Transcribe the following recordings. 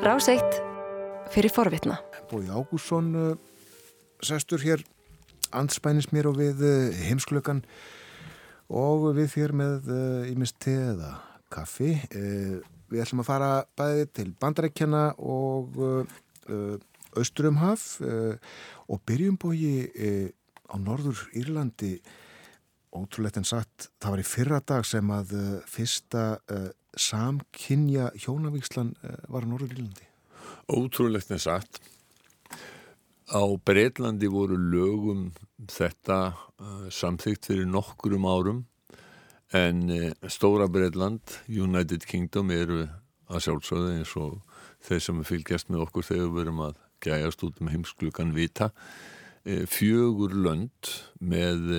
Ráseitt fyrir forvitna. Bói Ágússon uh, sestur hér anspænis mér og við uh, heimsklökan og við fyrir með ímest uh, te eða kaffi. Við ætlum að fara bæði til bandarækjana og Östrumhaf og byrjum bói á Norður Írlandi ótrúlegt en sagt, það var í fyrra dag sem að fyrsta samkynja hjónavíkslan var á Norður Írlandi. Ótrúlegt en sagt. Á Breitlandi voru lögum þetta uh, samþygt fyrir nokkrum árum en uh, Stóra Breitland, United Kingdom eru að sjálfsögðu eins og þeir sem fylgjast með okkur þegar við verum að gæjast út með heimsklukan vita uh, fjögur lönd með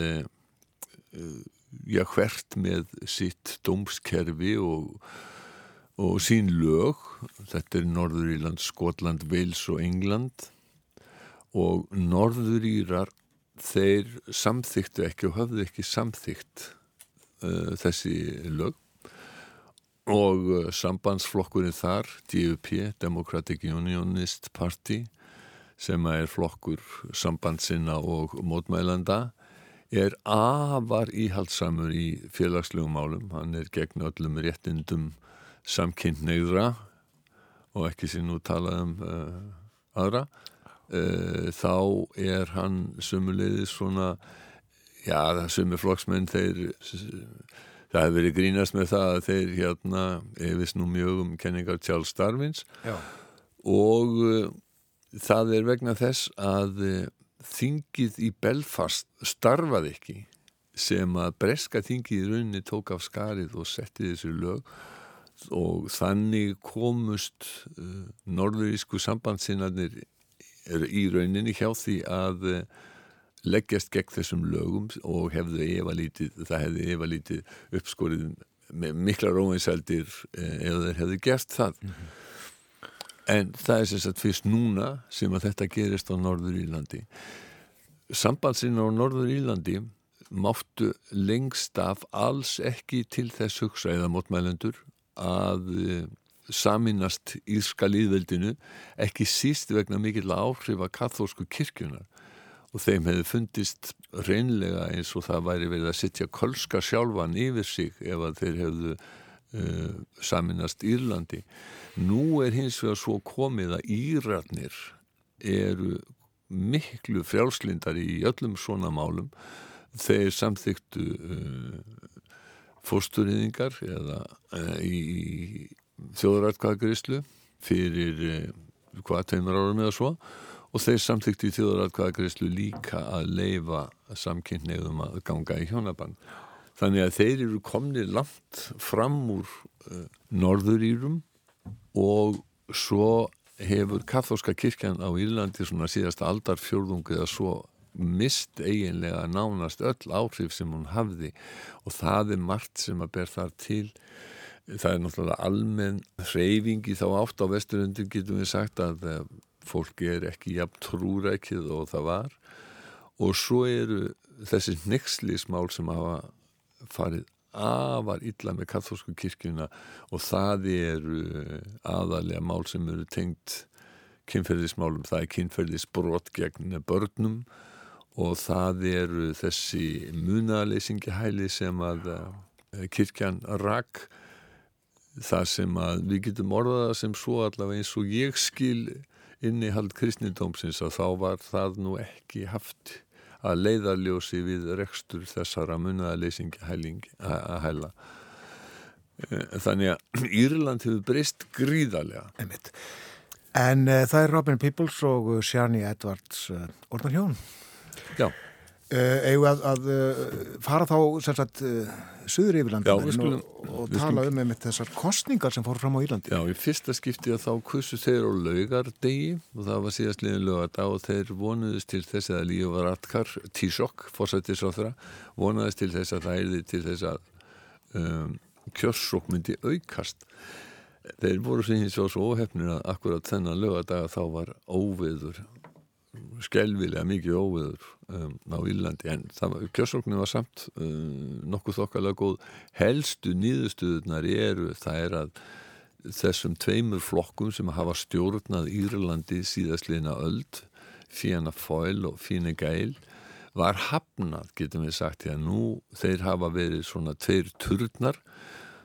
já hvert með sitt dómskerfi og og sín lög, þetta er Norður Írland, Skotland, Wales og England. Og Norður Írar þeir samþyktu ekki og hafðu ekki samþykt uh, þessi lög. Og uh, sambandsflokkurinn þar, DUP, Democratic Unionist Party sem er flokkur sambandsina og mótmælanda er afar íhaldsamur í félagslegum málum, hann er gegn öllum réttindum samkynneigðra og ekki sem nú talað um uh, aðra. Uh, þá er hann sumulegðis svona já sumir flokksmenn þeir það hefur verið grínast með það að þeir hérna efist nú mjög um kenningar Charles Darwins. Já. og uh, það er vegna þess að þingið í Belfast starfaði ekki sem að breska þingið í rauninni tók af skarið og setti þessu lög og þannig komust uh, norðurísku sambandsinnarnir í rauninni hjá því að uh, leggjast gegn þessum lögum og hefðu efalítið, það hefðu efalítið uppskorið með mikla róinseldir uh, eða þeir hefðu gert það mm -hmm. En það er sagt fyrst núna sem að þetta gerist á Norður Írlandi. Sambandsinnar á Norður Írlandi máttu lengst af alls ekki til þess hugsa eða mótmælendur að eh, saminast Írska líðveldinu ekki síst vegna mikill áhrif að kathólsku kirkjunar og þeim hefði fundist reynlega eins og það væri verið að setja kolska sjálfan yfir sig ef að þeir hefðu uh, saminast Írlandi. Nú er hins vegar svo komið að Írarnir eru miklu frjálslindari í öllum svona málum. Þeir samþyktu uh, fórsturýðingar eða uh, í þjóðrætkvæðagreyslu fyrir hvað teimur árum eða svo og þeir samþykti í þjóðrætkvæðagreyslu líka að leifa samkynneigðum að ganga í hjónaband. Þannig að þeir eru komni langt fram úr uh, norðurýrum og svo hefur kathóska kirkjan á Írlandi svona síðasta aldarfjörðungu eða svo mist eiginlega nánast öll áhrif sem hún hafði. Og það er margt sem að ber þar til. Það er náttúrulega almenn hreyfingi þá átt. Á vesturundir getum við sagt að eh, fólki er ekki jafn trúrækið og það var. Og svo eru þessi nexlismál sem hafa farið afar illa með katholsku kirkjuna og það eru aðalega mál sem eru tengt kynferðismálum, það er kynferðisbrot gegn börnum og það eru þessi munaleysingihæli sem að uh, kirkjan rakk það sem að við getum orðaða sem svo allavega eins og ég skil innihald kristnindómsins að þá var það nú ekki haft að leiðarljósi við rekstur þessara munaleysingihæla eh, þannig að Írland hefur breyst gríðarlega. En uh, það er Robin Peoples og Sjani Edvards uh, orðan hjón. Já. Uh, eigum að, að uh, fara þá sagt, uh, söður yfirlandinu og, og tala um með þessar kostningar sem fór fram á Írlandi. Já, í fyrsta skipti að þá kussu þeir á laugardegi og það var síðast liðin laugardag og þeir vonuðist til þess að lífa var atkar tísokk, fórsættis á þeirra vonuðist til þess að það erði til þess að um, kjörsokk myndi aukast. Þeir voru og svo óhefnir að akkurat þennan laugardag þá var óviður skelvilega mikið óviður um, á Írlandi en kjörsóknir var samt um, nokkuð þokkalega góð. Helstu nýðustuðunar eru það er að þessum tveimur flokkum sem hafa stjórnað Írlandi síðastliðna öld, Fianna Fáil og Fine Gael, var hafnað, getum við sagt, því að nú þeir hafa verið svona tveir turnar,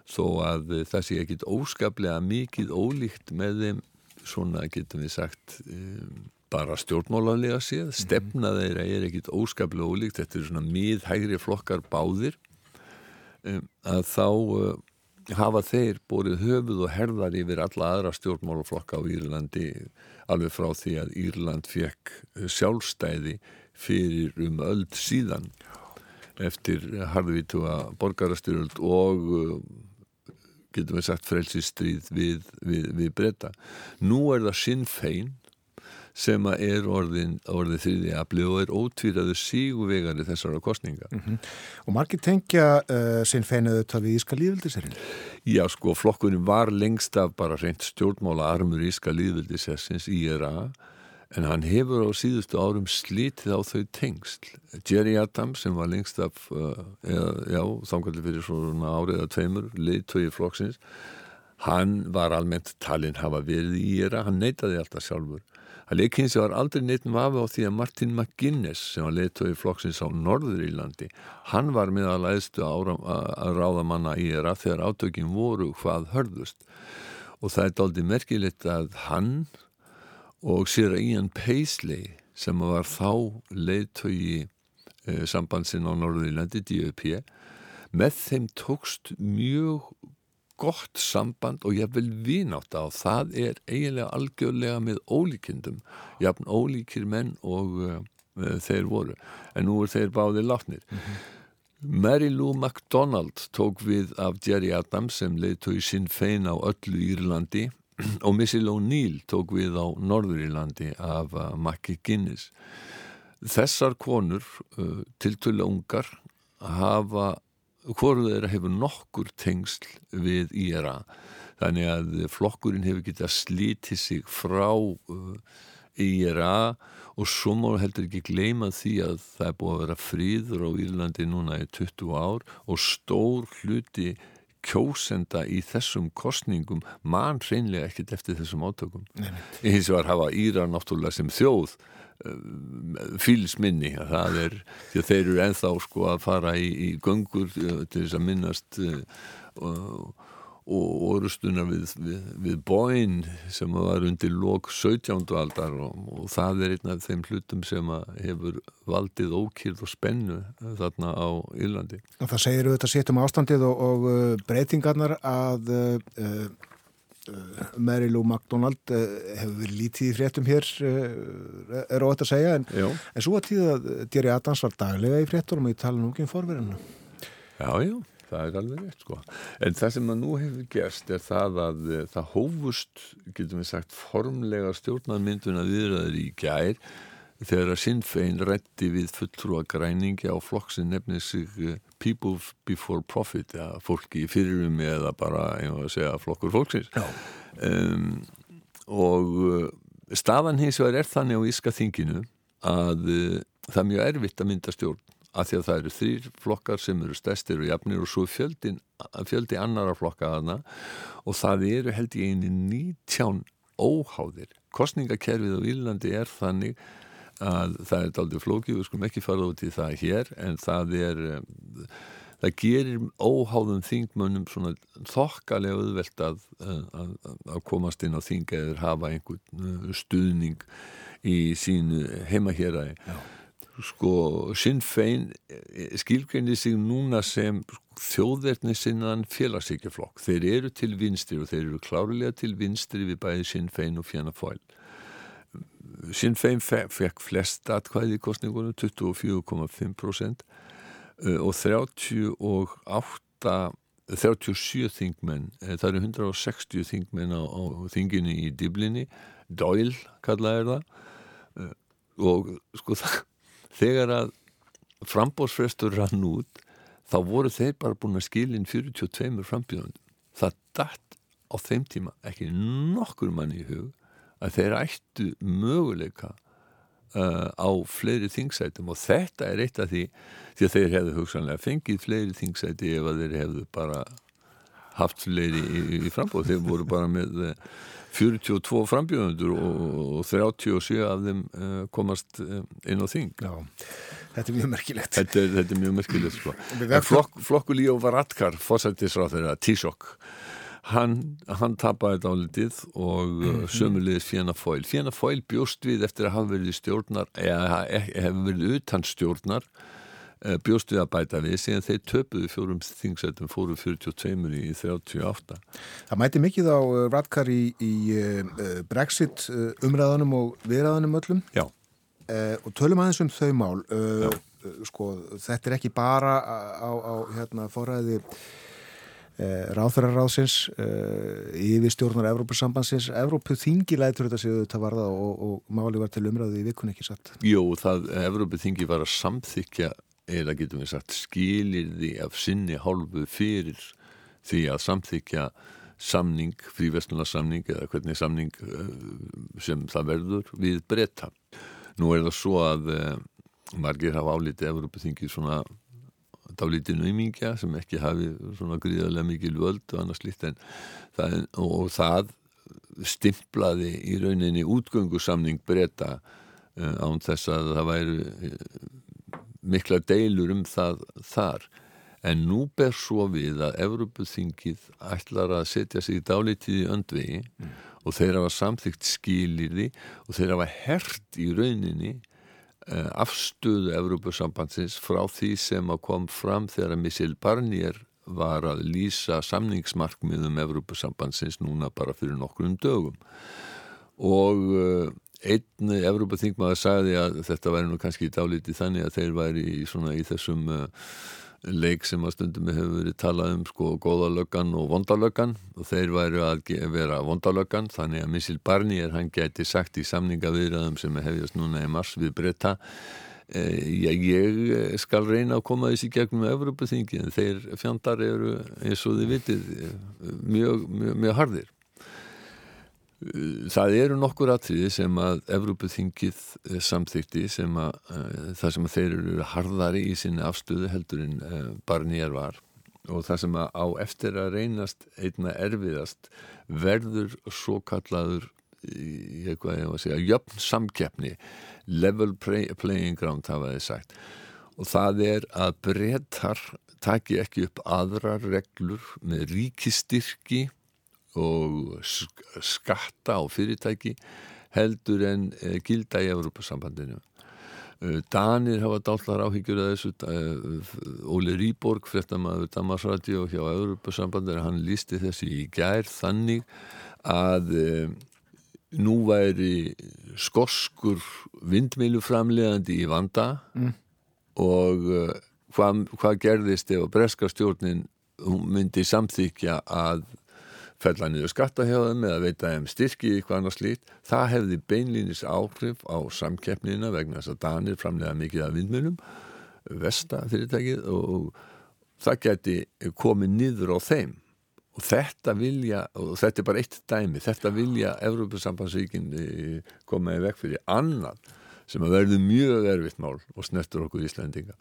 þó að það sé ekkit óskaplega mikið ólíkt með þeim, svona getum við sagt, um, bara stjórnmálanlega séð, mhm. stefna þeirra er ekkit óskaplega ólíkt, þetta er svona miðhægri flokkar báðir, um, að þá uh, hafa þeir bórið höfuð og herðar yfir alla aðra stjórnmálaflokka á Írlandi alveg frá því að Írland fekk sjálfstæði fyrir um öll síðan eftir harðvítuga borgarastyröld og uh, getum við sagt frelsistríð við, við, við breyta. Nú er það Sinn Fein sem er orðin, orðið þriði afli og er ótvíraðu síguvegari þessara kostninga. Mm -hmm. Og margir tengja uh, sinn feinuðu talið Íska líðvildisherrin? Já, sko, flokkurinn var lengst af bara reynd stjórnmála armur Íska líðvildishersins IRA en hann hefur á síðustu árum slítið á þau tengsl. Jerry Adams sem var lengst af, uh, já, þangarlega fyrir svona áriða tveimur, leiðtögi flokksins, hann var almennt talinn hafa verið í IRA, hann neytaði alltaf sjálfur að leikinsi var aldrei neitt vafi á því að Martin McGuinness sem var leittói flokksins á Norður Írlandi hann var með að læðstu að ráða manna í era þegar átökin voru hvað hörðust. Og það er doldið merkilegt að hann og sér að Ian Paisley sem var þá leittói eh, sambandsinn á Norður Írlandi DUP með þeim tókst mjög gott samband og ég vil vinátt á það er eiginlega algjörlega með ólíkindum. Jafn ólíkir menn og uh, þeir voru. En nú er þeir báðir látnir. Mm -hmm. Mary Lou MacDonald tók við af Jerry Adams sem leiðtói sinn fein á öllu Írlandi og Missile O'Neill tók við á Norður Írlandi af uh, Mackie Guinness. Þessar konur uh, tiltölu ungar hafa hvoru þeirra hefur nokkur tengsl við IRA þannig að flokkurinn hefur getið að slíti sig frá uh, IRA og svo má heldur ekki gleyma því að það er búið að vera fríður á Írlandi núna í 20 ár og stór hluti kjósenda í þessum kostningum mann reynlega ekkert eftir þessum átökum. Eins og að hafa Íra náttúrulega sem þjóð Eh, fílsminni það er, því að þeir eru enþá sko að fara í, í göngur eh, til þess að minnast uh, og, og orustunar við, við, við bóin sem var undir lók 17. aldar og, og það er einn af þeim hlutum sem hefur valdið ókýrð og spennu þarna á Írlandi. Það segir auðvitað sétt um ástandið og, og breytingarnar að uh, Eh, Mary Lou MacDonald eh, hefur verið lítið í fréttum hér eh, er ótt að segja en, en svo að tíða að Djeri Adams var daglega í fréttunum og ég tala nú ekki um forverðinu Já, já, það er alveg rétt sko. En það sem að nú hefur gerst er það að það hófust, getum við sagt formlega stjórnarmynduna viðraður í gær þegar að Sinnfein rétti við fulltrúa græningi á flokk sem nefnir sig eh, People Before Profit ja, fólki í fyrirum eða bara segja, flokkur fólksins. Um, og eh, staðan hins vegar er þannig á Íska þinginu að uh, það er mjög erfitt að mynda stjórn af því að það eru þrýr flokkar sem eru stærstir og jafnir og svo fjöldin, fjöldi annara flokka aðna og það eru held ég eini nýtján óháðir. Kostningakerfið á Írlandi er þannig að það er aldrei flókið, við skulum ekki fara út í það hér en það er það gerir óháðum þingmönnum svona þokkalega auðvelt að, að, að komast inn á þing eða hafa einhvern uh, stuðning í sínu heimahéræði sko Sinn Fein eh, skilgrinni sig núna sem þjóðverðni sinnaðan félagsíkjaflokk þeir eru til vinstri og þeir eru klárlega til vinstri við bæði Sinn Fein og Fjana Fóil Sinn Fein fekk flest atkvæði í kostningunum 24,5% og 38 37 þingmenn eh, það eru 160 þingmenn á, á þinginu í Diblinni Doyle kallaði það eh, og sko það þegar að frambósfrestur rann út þá voru þeir bara búin að skilin 42 frambjóðan það dætt á þeim tíma ekki nokkur manni í hug að þeir ættu möguleika uh, á fleiri þingsætum. Og þetta er eitt af því því að þeir hefðu hugsanlega fengið fleiri þingsæti ef að þeir hefðu bara haft fleiri í, í frambóð þeir voru bara með 42 frambjóðundur og 37 af þeim komast inn á þing Já, þetta er mjög merkilegt Þetta þetta er mjög merkilegt sko. Flokk, Flokkulíó var atkar fórsættisráð þeirra Tísokk hann, hann tapaði þetta álitið og -hmm. sömulegis Fjena Fóil Fjena Fóil bjóst við eftir að hafa verið stjórnar eða hefur verið utan stjórnar Eh, bjóst við að bæta við síðan þeir töpuðu fjórum þingsætum fóru 42 í 38 Það mæti mikið á eh, Radkar í, í uh, Brexit umræðanum og viðræðanum öllum. Já. Uh, og tölum aðeins um þau mál. Sko, þetta er ekki bara á, á hérna, fóræði ráþæraráðsins yfir stjórnar Evrópusambansins Evrópu þingilætur þetta séu þetta varða og, og máli var til umræðu í vikun ekki satt? Jó, það Evrópu þingi var að samþykja eða getum við sagt skilir því af sinni hálfu fyrir því að samþykja samning, fríverslunarsamning eða hvernig samning eh, sem það verður við breyta. Nú er það svo að uh, margir hafa álítið Evropaþingið svona dálítið naumingja sem ekki hafi svona gríðarlega mikil völd og annars lít en það, og það stimplaði í rauninni útgöngusamning breyta uh, án þess að það væri mikla deilur um það þar en nú ber svo við að Evropuþingið ætlar að setja sig í dálítið í öndvegi mm. og þeir hafa samþygt skilirði og þeir hafa hert í rauninni uh, afstöðu Evropusambandsins frá því sem að kom fram þegar að Missil Barnier var að lýsa samningsmarkmiðum Evropusambandsins núna bara fyrir nokkrum dögum og uh, einn Evrópaþingmaður sagði að þetta væri nú kannski dálítið þannig að þeir væri í, svona, í þessum uh, leik sem að stundum hefur verið talað um sko góðalöggan og vondalöggan og þeir væri að vera vondalöggan þannig að Missil Barnier hann geti sagt í samningaviðræðum sem hefjast núna í mars við breyta eh, ég skal reyna að koma þessi gegnum Evrópaþingi en þeir fjandar eru eins og þið vitið mjög, mjög, mjög hardir Það eru nokkur atriði sem að Evrópuþingið eh, samþykti sem að uh, það sem að þeir eru harðari í sinni afstöðu heldur en eh, Barnier var. Og það sem að á eftir að reynast einna erfiðast verður svo kallaður í eitthvað ég var að segja jöfn samkeppni level play, playing ground hafa þið sagt. Og það er að brettar taki ekki upp aðrar reglur með ríkistyrki og skatta á fyrirtæki heldur en eh, gilda í Evrópasambandinu. Eh, Danir hafa dállar áhyggjur að þessu, eh, Óli Rýborg, frettamæður Damarsradio hjá Evrópasambandinu, hann lísti þessi í gær þannig að nú væri skoskur vindmiluframlegandi í vanda mm. og hvað hva gerðist ef að breska stjórnin myndi samþykja að fella niður skattahjáðum eða veita þeim styrki í eitthvað annars lít, það hefði beinlýnis áhrif á samkeppnina vegna þess að Danir framlega mikið af vindmjölum, Vesta fyrirtækið og það geti komið niður á þeim og þetta vilja, og þetta er bara eitt dæmi, þetta vilja Európa-sambandsvíkin eh, koma í vekk fyrir annan sem að verður mjög erfitt mál og snertur okkur í Íslandinga.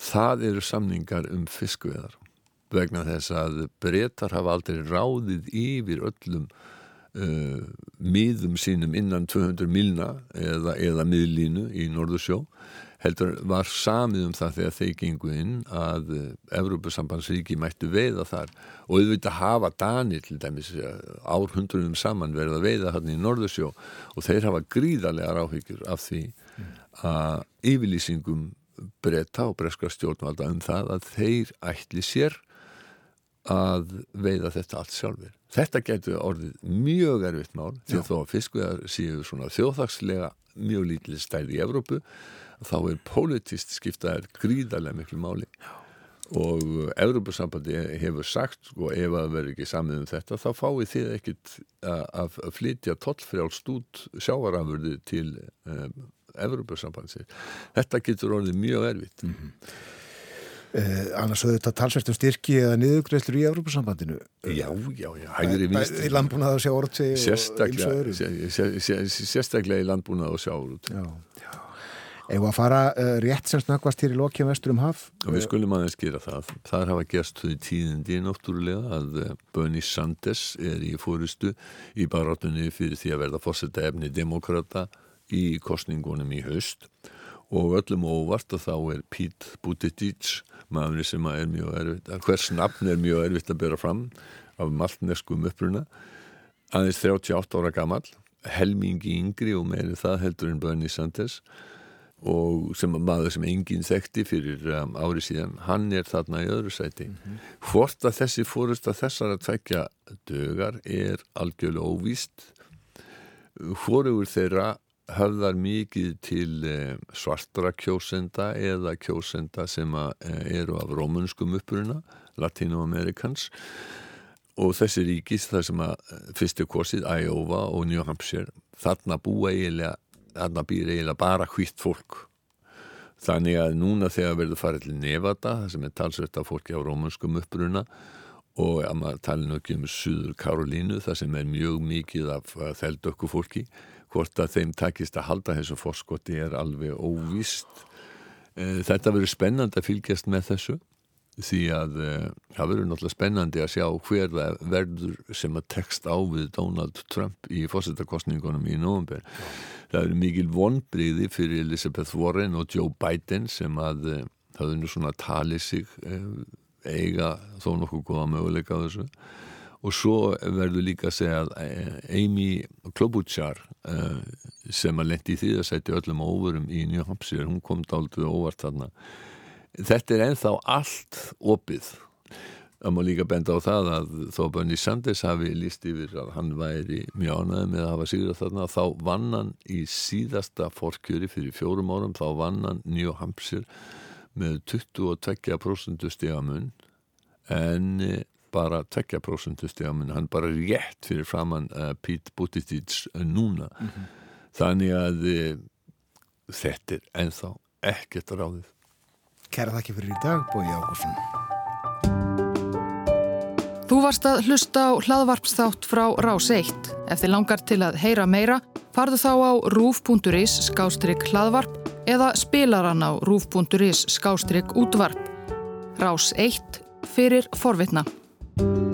Það eru samningar um fiskveðar vegna þess að breytar hafa aldrei ráðið yfir öllum uh, miðum sínum innan 200 milna eða, eða miðlínu í Norðursjó heldur var samið um það þegar þeir gengu inn að uh, Evrópusambandsríki mættu veiða þar. Og auðvitað hafa Danir til dæmis uh, árhundrunum saman verið að veiða hann í Norðursjó og þeir hafa gríðarlega ráhyggjur af því að yfirlýsingum breyta og breyska stjórnvalda um það að þeir ætli sér að veiða þetta allt sjálfur. Þetta getur orðið mjög erfitt mál því að þó að fiskveðar séu svona þjóðhagslega mjög lítið stæði í Evrópu þá er politist skiptaðar gríðarlega miklu máli og Evrópusambandi hefur sagt sko ef að verður ekki samið um þetta þá fáið þið ekkit að flytja tollfrjálst út sjáarafurði til um, Evrópusambandi. Þetta getur orðið mjög erfitt. Mm -hmm. Eh, annars höfðu þetta talsvært um styrki eða niðugreifslur í Európa-sambandinu Já, já, já, hægri vinst Í landbúnað og sjáurúti Sérstaklega, sérstaklega í landbúnað og sjáurúti Já, já Eða að fara uh, rétt sem snakvast hér í lokja vestur um haf? Og við skulum aðeins gera það. Það hafa gerst þau tíðindi náttúrulega að eh, Bernie Sanders er í fórustu í barátunni fyrir því að verða fórsetta efni demokrata í kostningunum í haust. og öllum óvart að þá er Pete Buttigieg, maður sem er mjög erfitt, hvers nafn er mjög erfitt að bera fram af maltneskum uppruna, aðeins 38 ára gammal, helmingi yngri og meiri það heldur en Bernie Sanders og sem maður sem enginn þekkti fyrir um, ári síðan, hann er þarna í öðru sæti. Mm -hmm. Hvort að þessi fórust að þessar að tvekja dögar er algjörlega óvíst. Hvorugur þeirra höfðar mikið til eh, svartra kjósenda eða kjósenda sem eh, eru af rómunskum uppruna, latinoamerikans og þessi ríkis þar sem að eh, fyrstu korsið, Iowa og New Hampshire, þarna búa eiginlega þarna býr eiginlega bara hvitt fólk. Þannig að núna þegar verður farið til Nevada það sem er talsveit af fólki á rómanskum uppruna og að maður tala ekki um Suður Karolínu það sem er mjög mikið af þeldökku fólki hvort að þeim takist að halda þessu fórskoti er alveg óvist eh, þetta verður spennand að fylgjast með þessu því að uh, það verður náttúrulega spennandi að sjá hver verður sem að tekst á við Donald Trump í fórsettarkostningunum í november. Það eru mikil vonbriði fyrir Elizabeth Warren og Joe Biden sem að það er nú svona að tali sig eiga þó nokkuð góða möguleika á þessu og svo verður líka að segja að Amy Klobuchar sem að lendi í því að setja öllum óverum í New Hampshire, hún kom dálituð óvart þarna. Þetta er enþá allt opið. Það má líka benda á það að þó Bernie Sanders hafi líst yfir að hann væri mjög ánæði með að hafa sigur þarna þá vann hann í síðasta fórkjöri fyrir fjórum árum þá vann hann New Hampshire með 22% stigamun. En eh, bara 2% stigamun hann bara rétt fyrir framann uh, Pete Buttigieg núna mm -hmm. þannig að uh, þetta er enþá ekkert ráðið Kæra þakki fyrir í dag, Bói Ágúrsson. Þú varst að hlusta á hlaðvarpsþátt frá Rás 1. Ef þið langar til að heyra meira, farðu þá á rúf.is skástrygg hlaðvarp eða spilaran á rúf.is skástrygg útvarp. Rás 1 fyrir forvitna. you